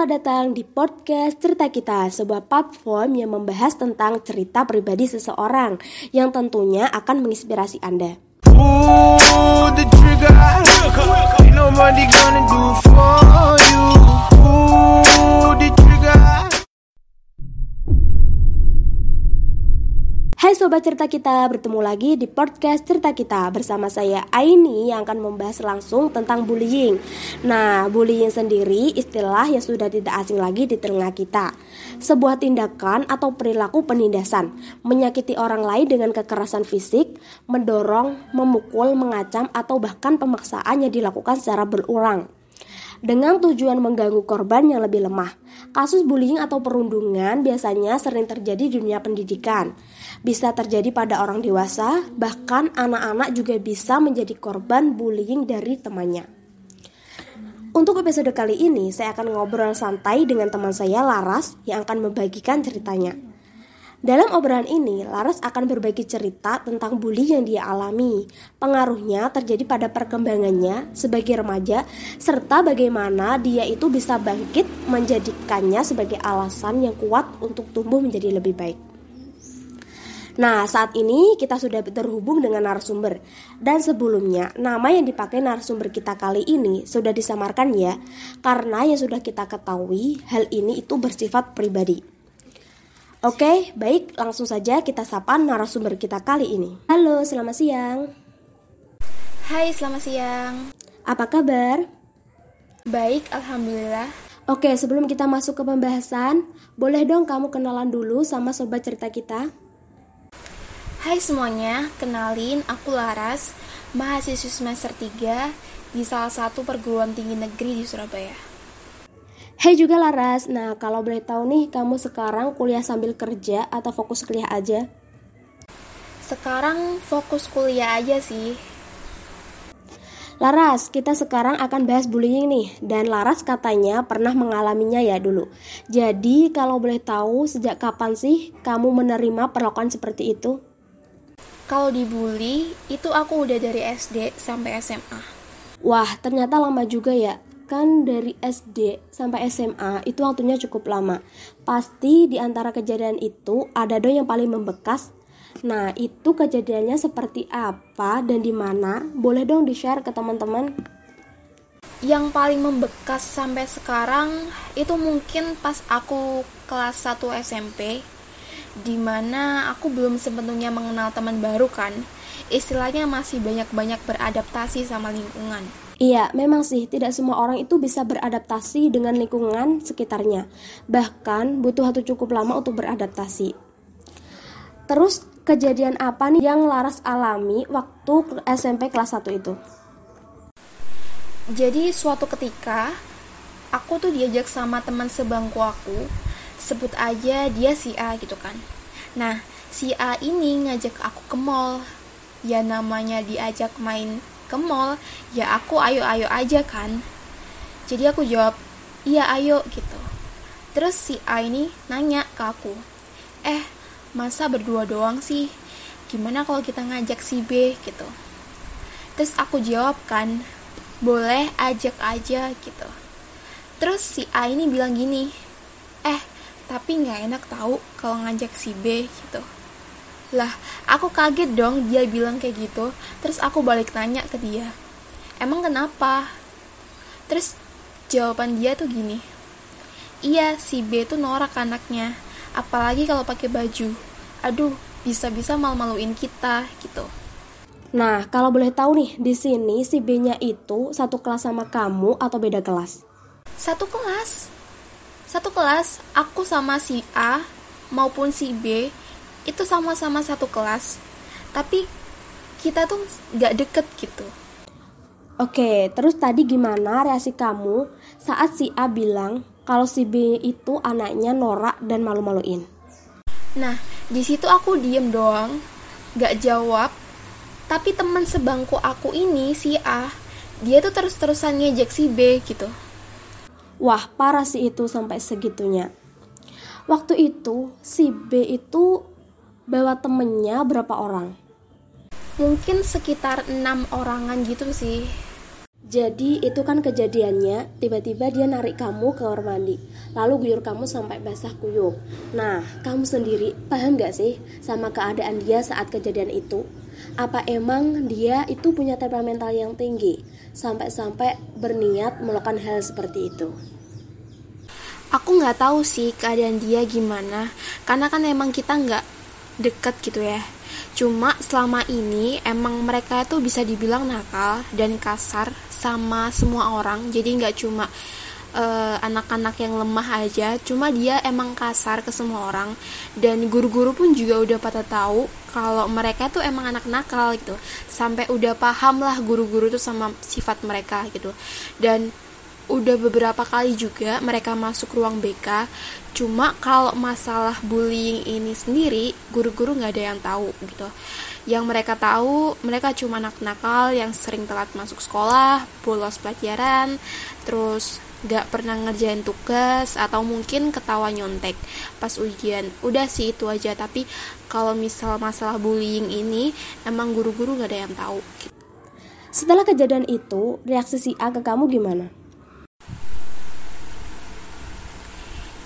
Selamat datang di podcast Cerita Kita, sebuah platform yang membahas tentang cerita pribadi seseorang yang tentunya akan menginspirasi Anda. The Hai Sobat Cerita Kita, bertemu lagi di podcast Cerita Kita Bersama saya Aini yang akan membahas langsung tentang bullying. Nah, bullying sendiri istilah yang sudah tidak asing lagi di telinga kita. Sebuah tindakan atau perilaku penindasan Menyakiti orang lain dengan kekerasan fisik Mendorong, memukul, mengacam, atau bahkan pemaksaan yang dilakukan secara berulang dengan tujuan mengganggu korban yang lebih lemah. Kasus bullying atau perundungan biasanya sering terjadi di dunia pendidikan. Bisa terjadi pada orang dewasa, bahkan anak-anak juga bisa menjadi korban bullying dari temannya. Untuk episode kali ini, saya akan ngobrol santai dengan teman saya Laras yang akan membagikan ceritanya. Dalam obrolan ini, Laras akan berbagi cerita tentang bully yang dia alami, pengaruhnya terjadi pada perkembangannya sebagai remaja, serta bagaimana dia itu bisa bangkit menjadikannya sebagai alasan yang kuat untuk tumbuh menjadi lebih baik. Nah, saat ini kita sudah terhubung dengan narasumber. Dan sebelumnya, nama yang dipakai narasumber kita kali ini sudah disamarkan ya, karena yang sudah kita ketahui, hal ini itu bersifat pribadi. Oke, baik, langsung saja kita sapa narasumber kita kali ini. Halo, selamat siang. Hai, selamat siang. Apa kabar? Baik, alhamdulillah. Oke, sebelum kita masuk ke pembahasan, boleh dong kamu kenalan dulu sama sobat cerita kita? Hai semuanya, kenalin aku Laras, mahasiswa semester 3 di salah satu perguruan tinggi negeri di Surabaya. Hai juga Laras, nah kalau boleh tahu nih kamu sekarang kuliah sambil kerja atau fokus kuliah aja? Sekarang fokus kuliah aja sih. Laras, kita sekarang akan bahas bullying nih Dan Laras katanya pernah mengalaminya ya dulu Jadi kalau boleh tahu sejak kapan sih kamu menerima perlakuan seperti itu? Kalau dibully, itu aku udah dari SD sampai SMA Wah, ternyata lama juga ya dari SD sampai SMA itu waktunya cukup lama. Pasti di antara kejadian itu ada dong yang paling membekas. Nah, itu kejadiannya seperti apa dan di mana? Boleh dong di-share ke teman-teman? Yang paling membekas sampai sekarang itu mungkin pas aku kelas 1 SMP di mana aku belum sepenuhnya mengenal teman baru kan. Istilahnya masih banyak-banyak beradaptasi sama lingkungan. Iya, memang sih tidak semua orang itu bisa beradaptasi dengan lingkungan sekitarnya. Bahkan butuh waktu cukup lama untuk beradaptasi. Terus kejadian apa nih yang Laras alami waktu SMP kelas 1 itu? Jadi suatu ketika aku tuh diajak sama teman sebangku aku, sebut aja dia si A gitu kan. Nah, si A ini ngajak aku ke mall. Ya namanya diajak main ke mall ya aku ayo-ayo aja kan. Jadi aku jawab iya ayo gitu. Terus si A ini nanya ke aku eh masa berdua doang sih? Gimana kalau kita ngajak si B? gitu. Terus aku jawab kan boleh ajak aja gitu. Terus si A ini bilang gini eh tapi nggak enak tahu kalau ngajak si B gitu lah, aku kaget dong dia bilang kayak gitu. Terus aku balik tanya ke dia. Emang kenapa? Terus jawaban dia tuh gini. Iya, si B tuh norak anaknya. Apalagi kalau pakai baju. Aduh, bisa-bisa malu-maluin kita gitu. Nah, kalau boleh tahu nih, di sini si B-nya itu satu kelas sama kamu atau beda kelas? Satu kelas. Satu kelas, aku sama si A maupun si B itu sama-sama satu kelas tapi kita tuh nggak deket gitu Oke, terus tadi gimana reaksi kamu saat si A bilang kalau si B itu anaknya norak dan malu-maluin? Nah, di situ aku diem doang, nggak jawab. Tapi teman sebangku aku ini si A, dia tuh terus-terusan ngejek si B gitu. Wah, parah sih itu sampai segitunya. Waktu itu si B itu bawa temennya berapa orang? Mungkin sekitar enam orangan gitu sih. Jadi itu kan kejadiannya tiba-tiba dia narik kamu ke kamar mandi Lalu guyur kamu sampai basah kuyup Nah kamu sendiri paham gak sih sama keadaan dia saat kejadian itu? Apa emang dia itu punya temperamental yang tinggi Sampai-sampai berniat melakukan hal seperti itu Aku nggak tahu sih keadaan dia gimana Karena kan emang kita nggak deket gitu ya Cuma selama ini emang mereka itu bisa dibilang nakal dan kasar sama semua orang. Jadi nggak cuma uh, anak-anak yang lemah aja, cuma dia emang kasar ke semua orang. Dan guru-guru pun juga udah pada tahu kalau mereka tuh emang anak nakal gitu. Sampai udah paham lah guru-guru tuh sama sifat mereka gitu. Dan udah beberapa kali juga mereka masuk ruang BK cuma kalau masalah bullying ini sendiri guru-guru nggak ada yang tahu gitu. Yang mereka tahu mereka cuma anak nakal yang sering telat masuk sekolah bolos pelajaran terus nggak pernah ngerjain tugas atau mungkin ketawa nyontek pas ujian. Udah sih itu aja tapi kalau misal masalah bullying ini emang guru-guru nggak ada yang tahu. Setelah kejadian itu reaksi si A ke kamu gimana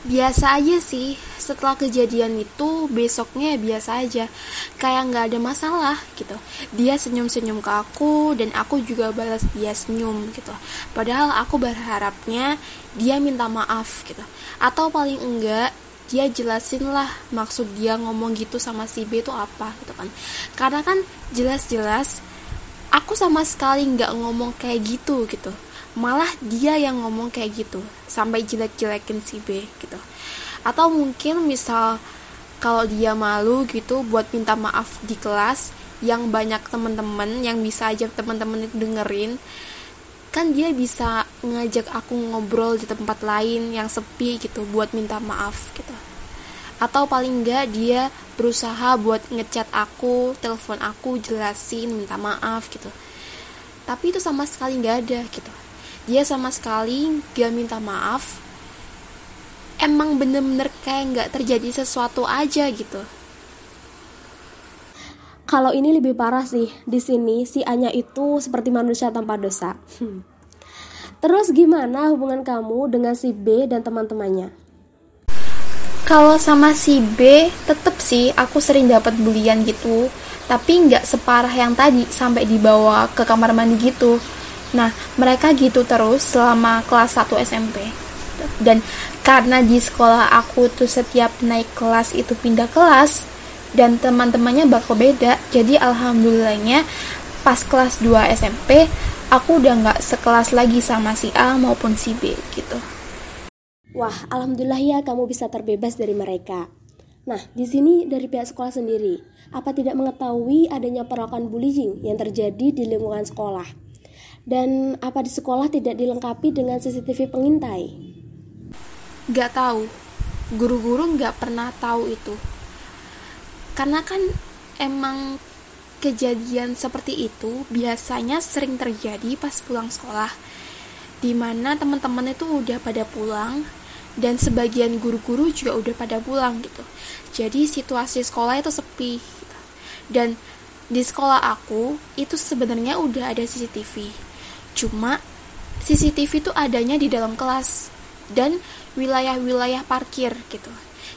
biasa aja sih. Setelah kejadian itu besoknya biasa aja. Kayak nggak ada masalah gitu. Dia senyum senyum ke aku dan aku juga balas dia senyum gitu. Padahal aku berharapnya dia minta maaf gitu. Atau paling enggak dia jelasin lah maksud dia ngomong gitu sama si B itu apa gitu kan. Karena kan jelas-jelas aku sama sekali nggak ngomong kayak gitu gitu malah dia yang ngomong kayak gitu sampai jelek-jelekin si B gitu. Atau mungkin misal kalau dia malu gitu buat minta maaf di kelas yang banyak temen-temen yang bisa aja temen-temen dengerin kan dia bisa ngajak aku ngobrol di tempat lain yang sepi gitu buat minta maaf gitu. Atau paling enggak dia berusaha buat ngechat aku telepon aku jelasin minta maaf gitu. Tapi itu sama sekali nggak ada gitu dia sama sekali gak minta maaf. Emang bener-bener kayak nggak terjadi sesuatu aja gitu. Kalau ini lebih parah sih di sini si Anya itu seperti manusia tanpa dosa. Hmm. terus gimana hubungan kamu dengan si B dan teman-temannya? Kalau sama si B tetep sih aku sering dapat bulian gitu. Tapi nggak separah yang tadi sampai dibawa ke kamar mandi gitu Nah, mereka gitu terus selama kelas 1 SMP. Dan karena di sekolah aku tuh setiap naik kelas itu pindah kelas dan teman-temannya bakal beda. Jadi alhamdulillahnya pas kelas 2 SMP aku udah nggak sekelas lagi sama si A maupun si B gitu. Wah, alhamdulillah ya kamu bisa terbebas dari mereka. Nah, di sini dari pihak sekolah sendiri, apa tidak mengetahui adanya perlakuan bullying yang terjadi di lingkungan sekolah? Dan apa di sekolah tidak dilengkapi dengan CCTV pengintai? Gak tahu. Guru-guru gak pernah tahu itu. Karena kan emang kejadian seperti itu biasanya sering terjadi pas pulang sekolah. Di mana teman-teman itu udah pada pulang dan sebagian guru-guru juga udah pada pulang gitu. Jadi situasi sekolah itu sepi. Gitu. Dan di sekolah aku itu sebenarnya udah ada CCTV Cuma CCTV itu adanya di dalam kelas dan wilayah-wilayah parkir gitu.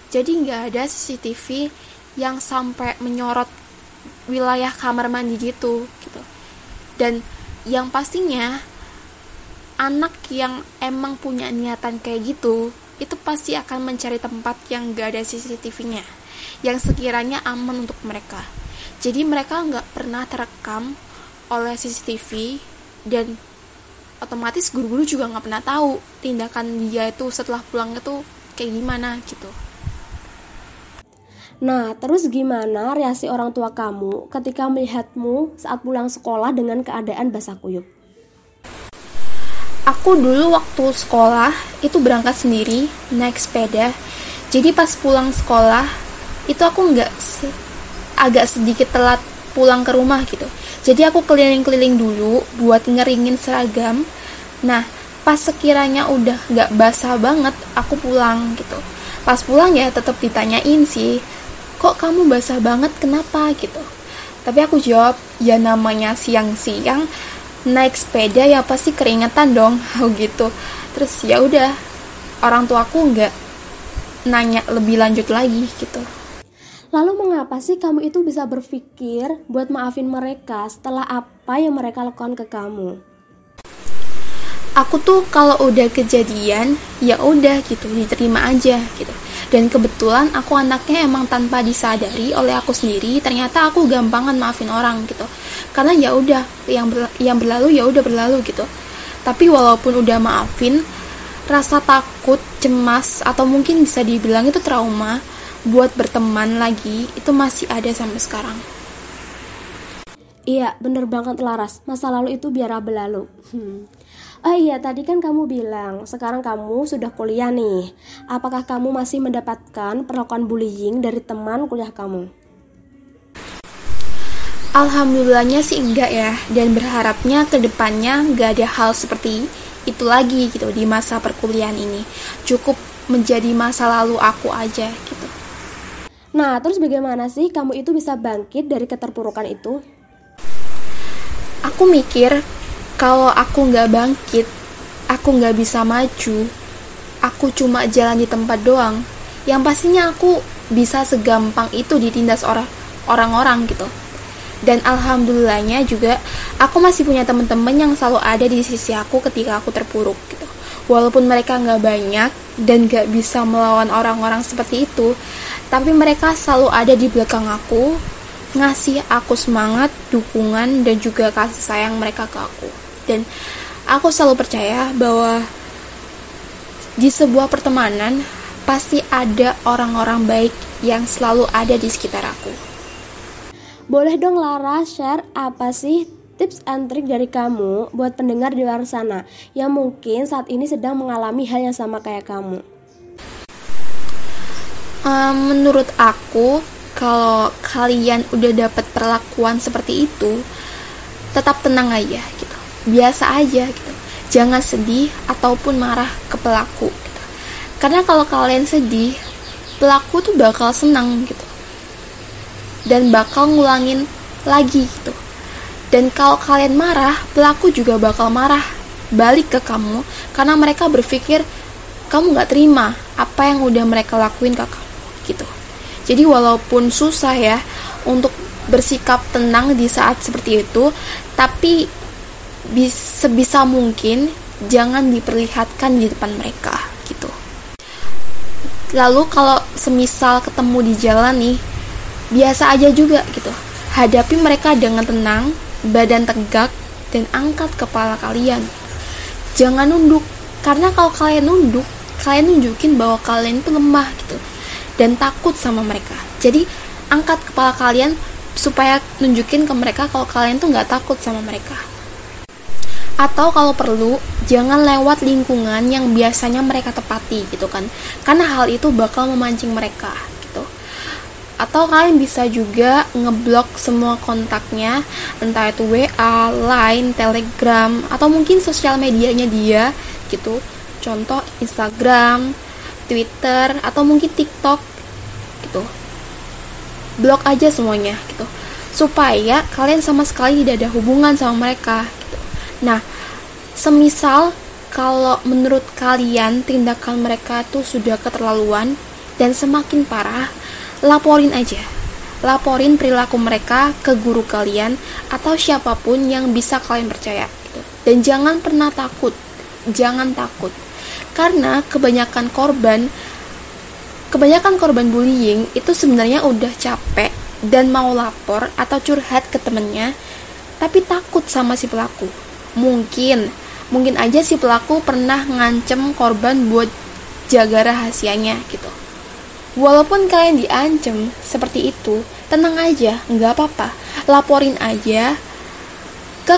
Jadi nggak ada CCTV yang sampai menyorot wilayah kamar mandi gitu gitu. Dan yang pastinya anak yang emang punya niatan kayak gitu itu pasti akan mencari tempat yang gak ada CCTV-nya yang sekiranya aman untuk mereka. Jadi mereka nggak pernah terekam oleh CCTV dan otomatis guru-guru juga nggak pernah tahu tindakan dia itu setelah pulang itu kayak gimana gitu. Nah, terus gimana reaksi orang tua kamu ketika melihatmu saat pulang sekolah dengan keadaan basah kuyup? Aku dulu waktu sekolah itu berangkat sendiri naik sepeda. Jadi pas pulang sekolah itu aku nggak agak sedikit telat pulang ke rumah gitu. Jadi aku keliling-keliling dulu buat ngeringin seragam. Nah, pas sekiranya udah nggak basah banget, aku pulang gitu. Pas pulang ya tetap ditanyain sih, kok kamu basah banget, kenapa gitu. Tapi aku jawab, ya namanya siang-siang, naik sepeda ya pasti keringetan dong gitu terus ya udah orang tuaku nggak nanya lebih lanjut lagi gitu Lalu mengapa sih kamu itu bisa berpikir buat maafin mereka setelah apa yang mereka lakukan ke kamu? Aku tuh kalau udah kejadian ya udah gitu diterima aja gitu. Dan kebetulan aku anaknya emang tanpa disadari oleh aku sendiri ternyata aku gampangan maafin orang gitu. Karena ya udah yang ber, yang berlalu ya udah berlalu gitu. Tapi walaupun udah maafin rasa takut, cemas atau mungkin bisa dibilang itu trauma buat berteman lagi itu masih ada sampai sekarang. Iya, bener banget Laras. Masa lalu itu biar berlalu. Hmm. Oh iya, tadi kan kamu bilang sekarang kamu sudah kuliah nih. Apakah kamu masih mendapatkan perlakuan bullying dari teman kuliah kamu? Alhamdulillahnya sih enggak ya, dan berharapnya ke depannya enggak ada hal seperti itu lagi gitu di masa perkuliahan ini. Cukup menjadi masa lalu aku aja gitu. Nah, terus bagaimana sih kamu itu bisa bangkit dari keterpurukan itu? Aku mikir kalau aku nggak bangkit, aku nggak bisa maju, aku cuma jalan di tempat doang. Yang pastinya aku bisa segampang itu ditindas orang orang-orang gitu. Dan alhamdulillahnya juga aku masih punya teman-teman yang selalu ada di sisi aku ketika aku terpuruk gitu. Walaupun mereka nggak banyak dan nggak bisa melawan orang-orang seperti itu, tapi mereka selalu ada di belakang aku ngasih aku semangat, dukungan dan juga kasih sayang mereka ke aku. Dan aku selalu percaya bahwa di sebuah pertemanan pasti ada orang-orang baik yang selalu ada di sekitar aku. Boleh dong Lara share apa sih tips and trik dari kamu buat pendengar di luar sana yang mungkin saat ini sedang mengalami hal yang sama kayak kamu? um, menurut aku kalau kalian udah dapat perlakuan seperti itu tetap tenang aja gitu biasa aja gitu jangan sedih ataupun marah ke pelaku gitu. karena kalau kalian sedih pelaku tuh bakal senang gitu dan bakal ngulangin lagi gitu dan kalau kalian marah pelaku juga bakal marah balik ke kamu karena mereka berpikir kamu nggak terima apa yang udah mereka lakuin ke kamu gitu. Jadi walaupun susah ya untuk bersikap tenang di saat seperti itu, tapi sebisa mungkin jangan diperlihatkan di depan mereka gitu. Lalu kalau semisal ketemu di jalan nih, biasa aja juga gitu. Hadapi mereka dengan tenang, badan tegak, dan angkat kepala kalian. Jangan nunduk, karena kalau kalian nunduk, kalian nunjukin bahwa kalian itu lemah gitu dan takut sama mereka. Jadi angkat kepala kalian supaya nunjukin ke mereka kalau kalian tuh nggak takut sama mereka. Atau kalau perlu, jangan lewat lingkungan yang biasanya mereka tepati gitu kan. Karena hal itu bakal memancing mereka. Atau kalian bisa juga ngeblok semua kontaknya, entah itu WA, Line, Telegram, atau mungkin sosial medianya dia gitu. Contoh Instagram, Twitter atau mungkin TikTok gitu. Blok aja semuanya gitu. Supaya kalian sama sekali tidak ada hubungan sama mereka gitu. Nah, semisal kalau menurut kalian tindakan mereka tuh sudah keterlaluan dan semakin parah, laporin aja. Laporin perilaku mereka ke guru kalian atau siapa pun yang bisa kalian percaya gitu. Dan jangan pernah takut. Jangan takut karena kebanyakan korban kebanyakan korban bullying itu sebenarnya udah capek dan mau lapor atau curhat ke temennya tapi takut sama si pelaku mungkin mungkin aja si pelaku pernah ngancem korban buat jaga rahasianya gitu walaupun kalian diancem seperti itu tenang aja nggak apa-apa. Laporin aja ke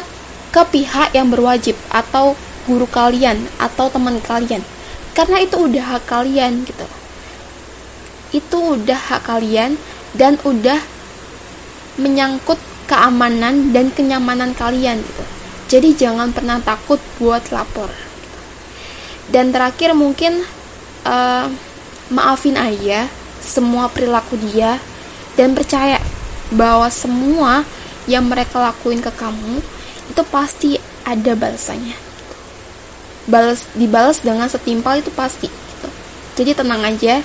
ke pihak yang berwajib atau guru kalian atau teman kalian. Karena itu udah hak kalian gitu. Itu udah hak kalian dan udah menyangkut keamanan dan kenyamanan kalian gitu. Jadi jangan pernah takut buat lapor dan terakhir mungkin uh, maafin aja semua perilaku dia dan percaya bahwa semua yang mereka lakuin ke kamu itu pasti ada balasannya. Balas dibalas dengan setimpal itu pasti gitu. jadi tenang aja.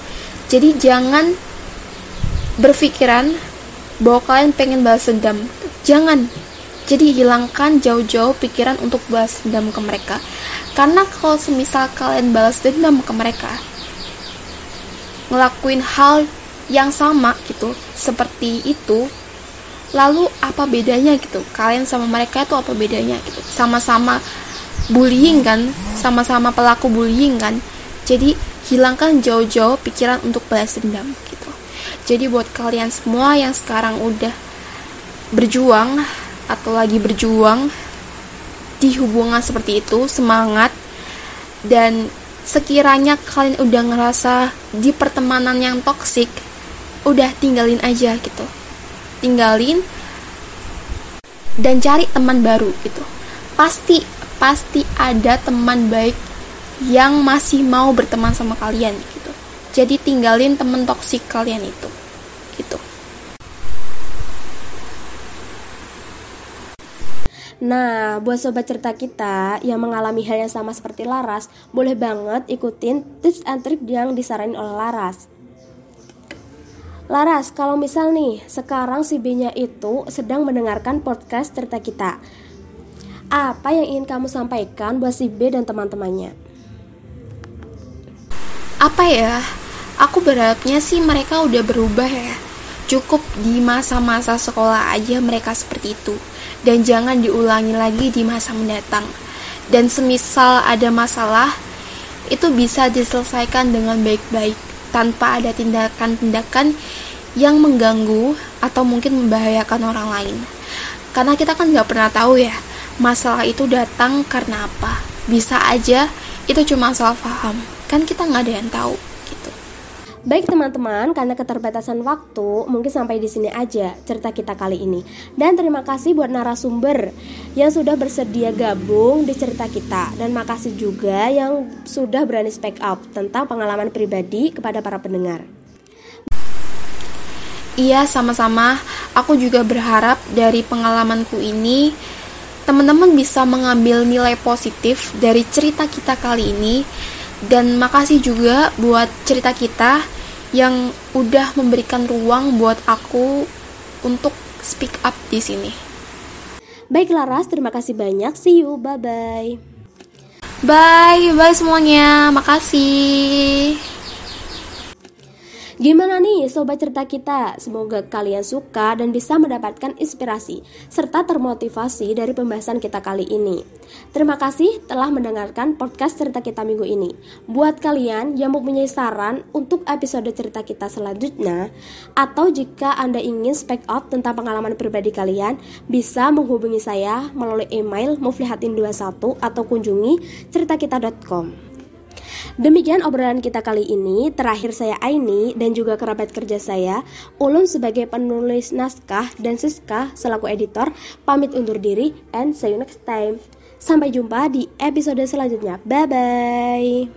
Jadi jangan berpikiran bahwa kalian pengen balas dendam. Jangan. Jadi hilangkan jauh-jauh pikiran untuk balas dendam ke mereka. Karena kalau semisal kalian balas dendam ke mereka ngelakuin hal yang sama gitu seperti itu lalu apa bedanya gitu? Kalian sama mereka itu apa bedanya gitu? Sama-sama bullying kan? Sama-sama pelaku bullying kan? Jadi hilangkan jauh-jauh pikiran untuk balas dendam gitu. Jadi buat kalian semua yang sekarang udah berjuang atau lagi berjuang di hubungan seperti itu semangat dan sekiranya kalian udah ngerasa di pertemanan yang toksik udah tinggalin aja gitu. Tinggalin dan cari teman baru gitu. Pasti pasti ada teman baik yang masih mau berteman sama kalian gitu. Jadi tinggalin teman toksik kalian itu gitu Nah, buat sobat cerita kita yang mengalami hal yang sama seperti Laras, boleh banget ikutin tips and trik yang disaranin oleh Laras. Laras, kalau misal nih, sekarang si B-nya itu sedang mendengarkan podcast cerita kita. Apa yang ingin kamu sampaikan buat si B dan teman-temannya? Apa ya? Aku berharapnya sih mereka udah berubah ya. Cukup di masa-masa sekolah aja mereka seperti itu. Dan jangan diulangi lagi di masa mendatang. Dan semisal ada masalah, itu bisa diselesaikan dengan baik-baik tanpa ada tindakan-tindakan yang mengganggu atau mungkin membahayakan orang lain. Karena kita kan nggak pernah tahu ya, masalah itu datang karena apa. Bisa aja itu cuma salah paham, kan kita nggak ada yang tahu. Baik teman-teman, karena keterbatasan waktu, mungkin sampai di sini aja cerita kita kali ini. Dan terima kasih buat narasumber yang sudah bersedia gabung di cerita kita. Dan makasih juga yang sudah berani speak up tentang pengalaman pribadi kepada para pendengar. Iya, sama-sama. Aku juga berharap dari pengalamanku ini teman-teman bisa mengambil nilai positif dari cerita kita kali ini dan makasih juga buat cerita kita yang udah memberikan ruang buat aku untuk speak up di sini. Baik Laras, terima kasih banyak. See you, bye-bye. Bye, bye semuanya. Makasih. Gimana nih sobat cerita kita? Semoga kalian suka dan bisa mendapatkan inspirasi serta termotivasi dari pembahasan kita kali ini. Terima kasih telah mendengarkan podcast cerita kita minggu ini. Buat kalian yang mempunyai saran untuk episode cerita kita selanjutnya atau jika Anda ingin speak up tentang pengalaman pribadi kalian, bisa menghubungi saya melalui email muflihatin21 atau kunjungi ceritakita.com. Demikian obrolan kita kali ini. Terakhir saya Aini dan juga kerabat kerja saya, Ulun sebagai penulis naskah dan Siska selaku editor, pamit undur diri and see you next time. Sampai jumpa di episode selanjutnya. Bye bye.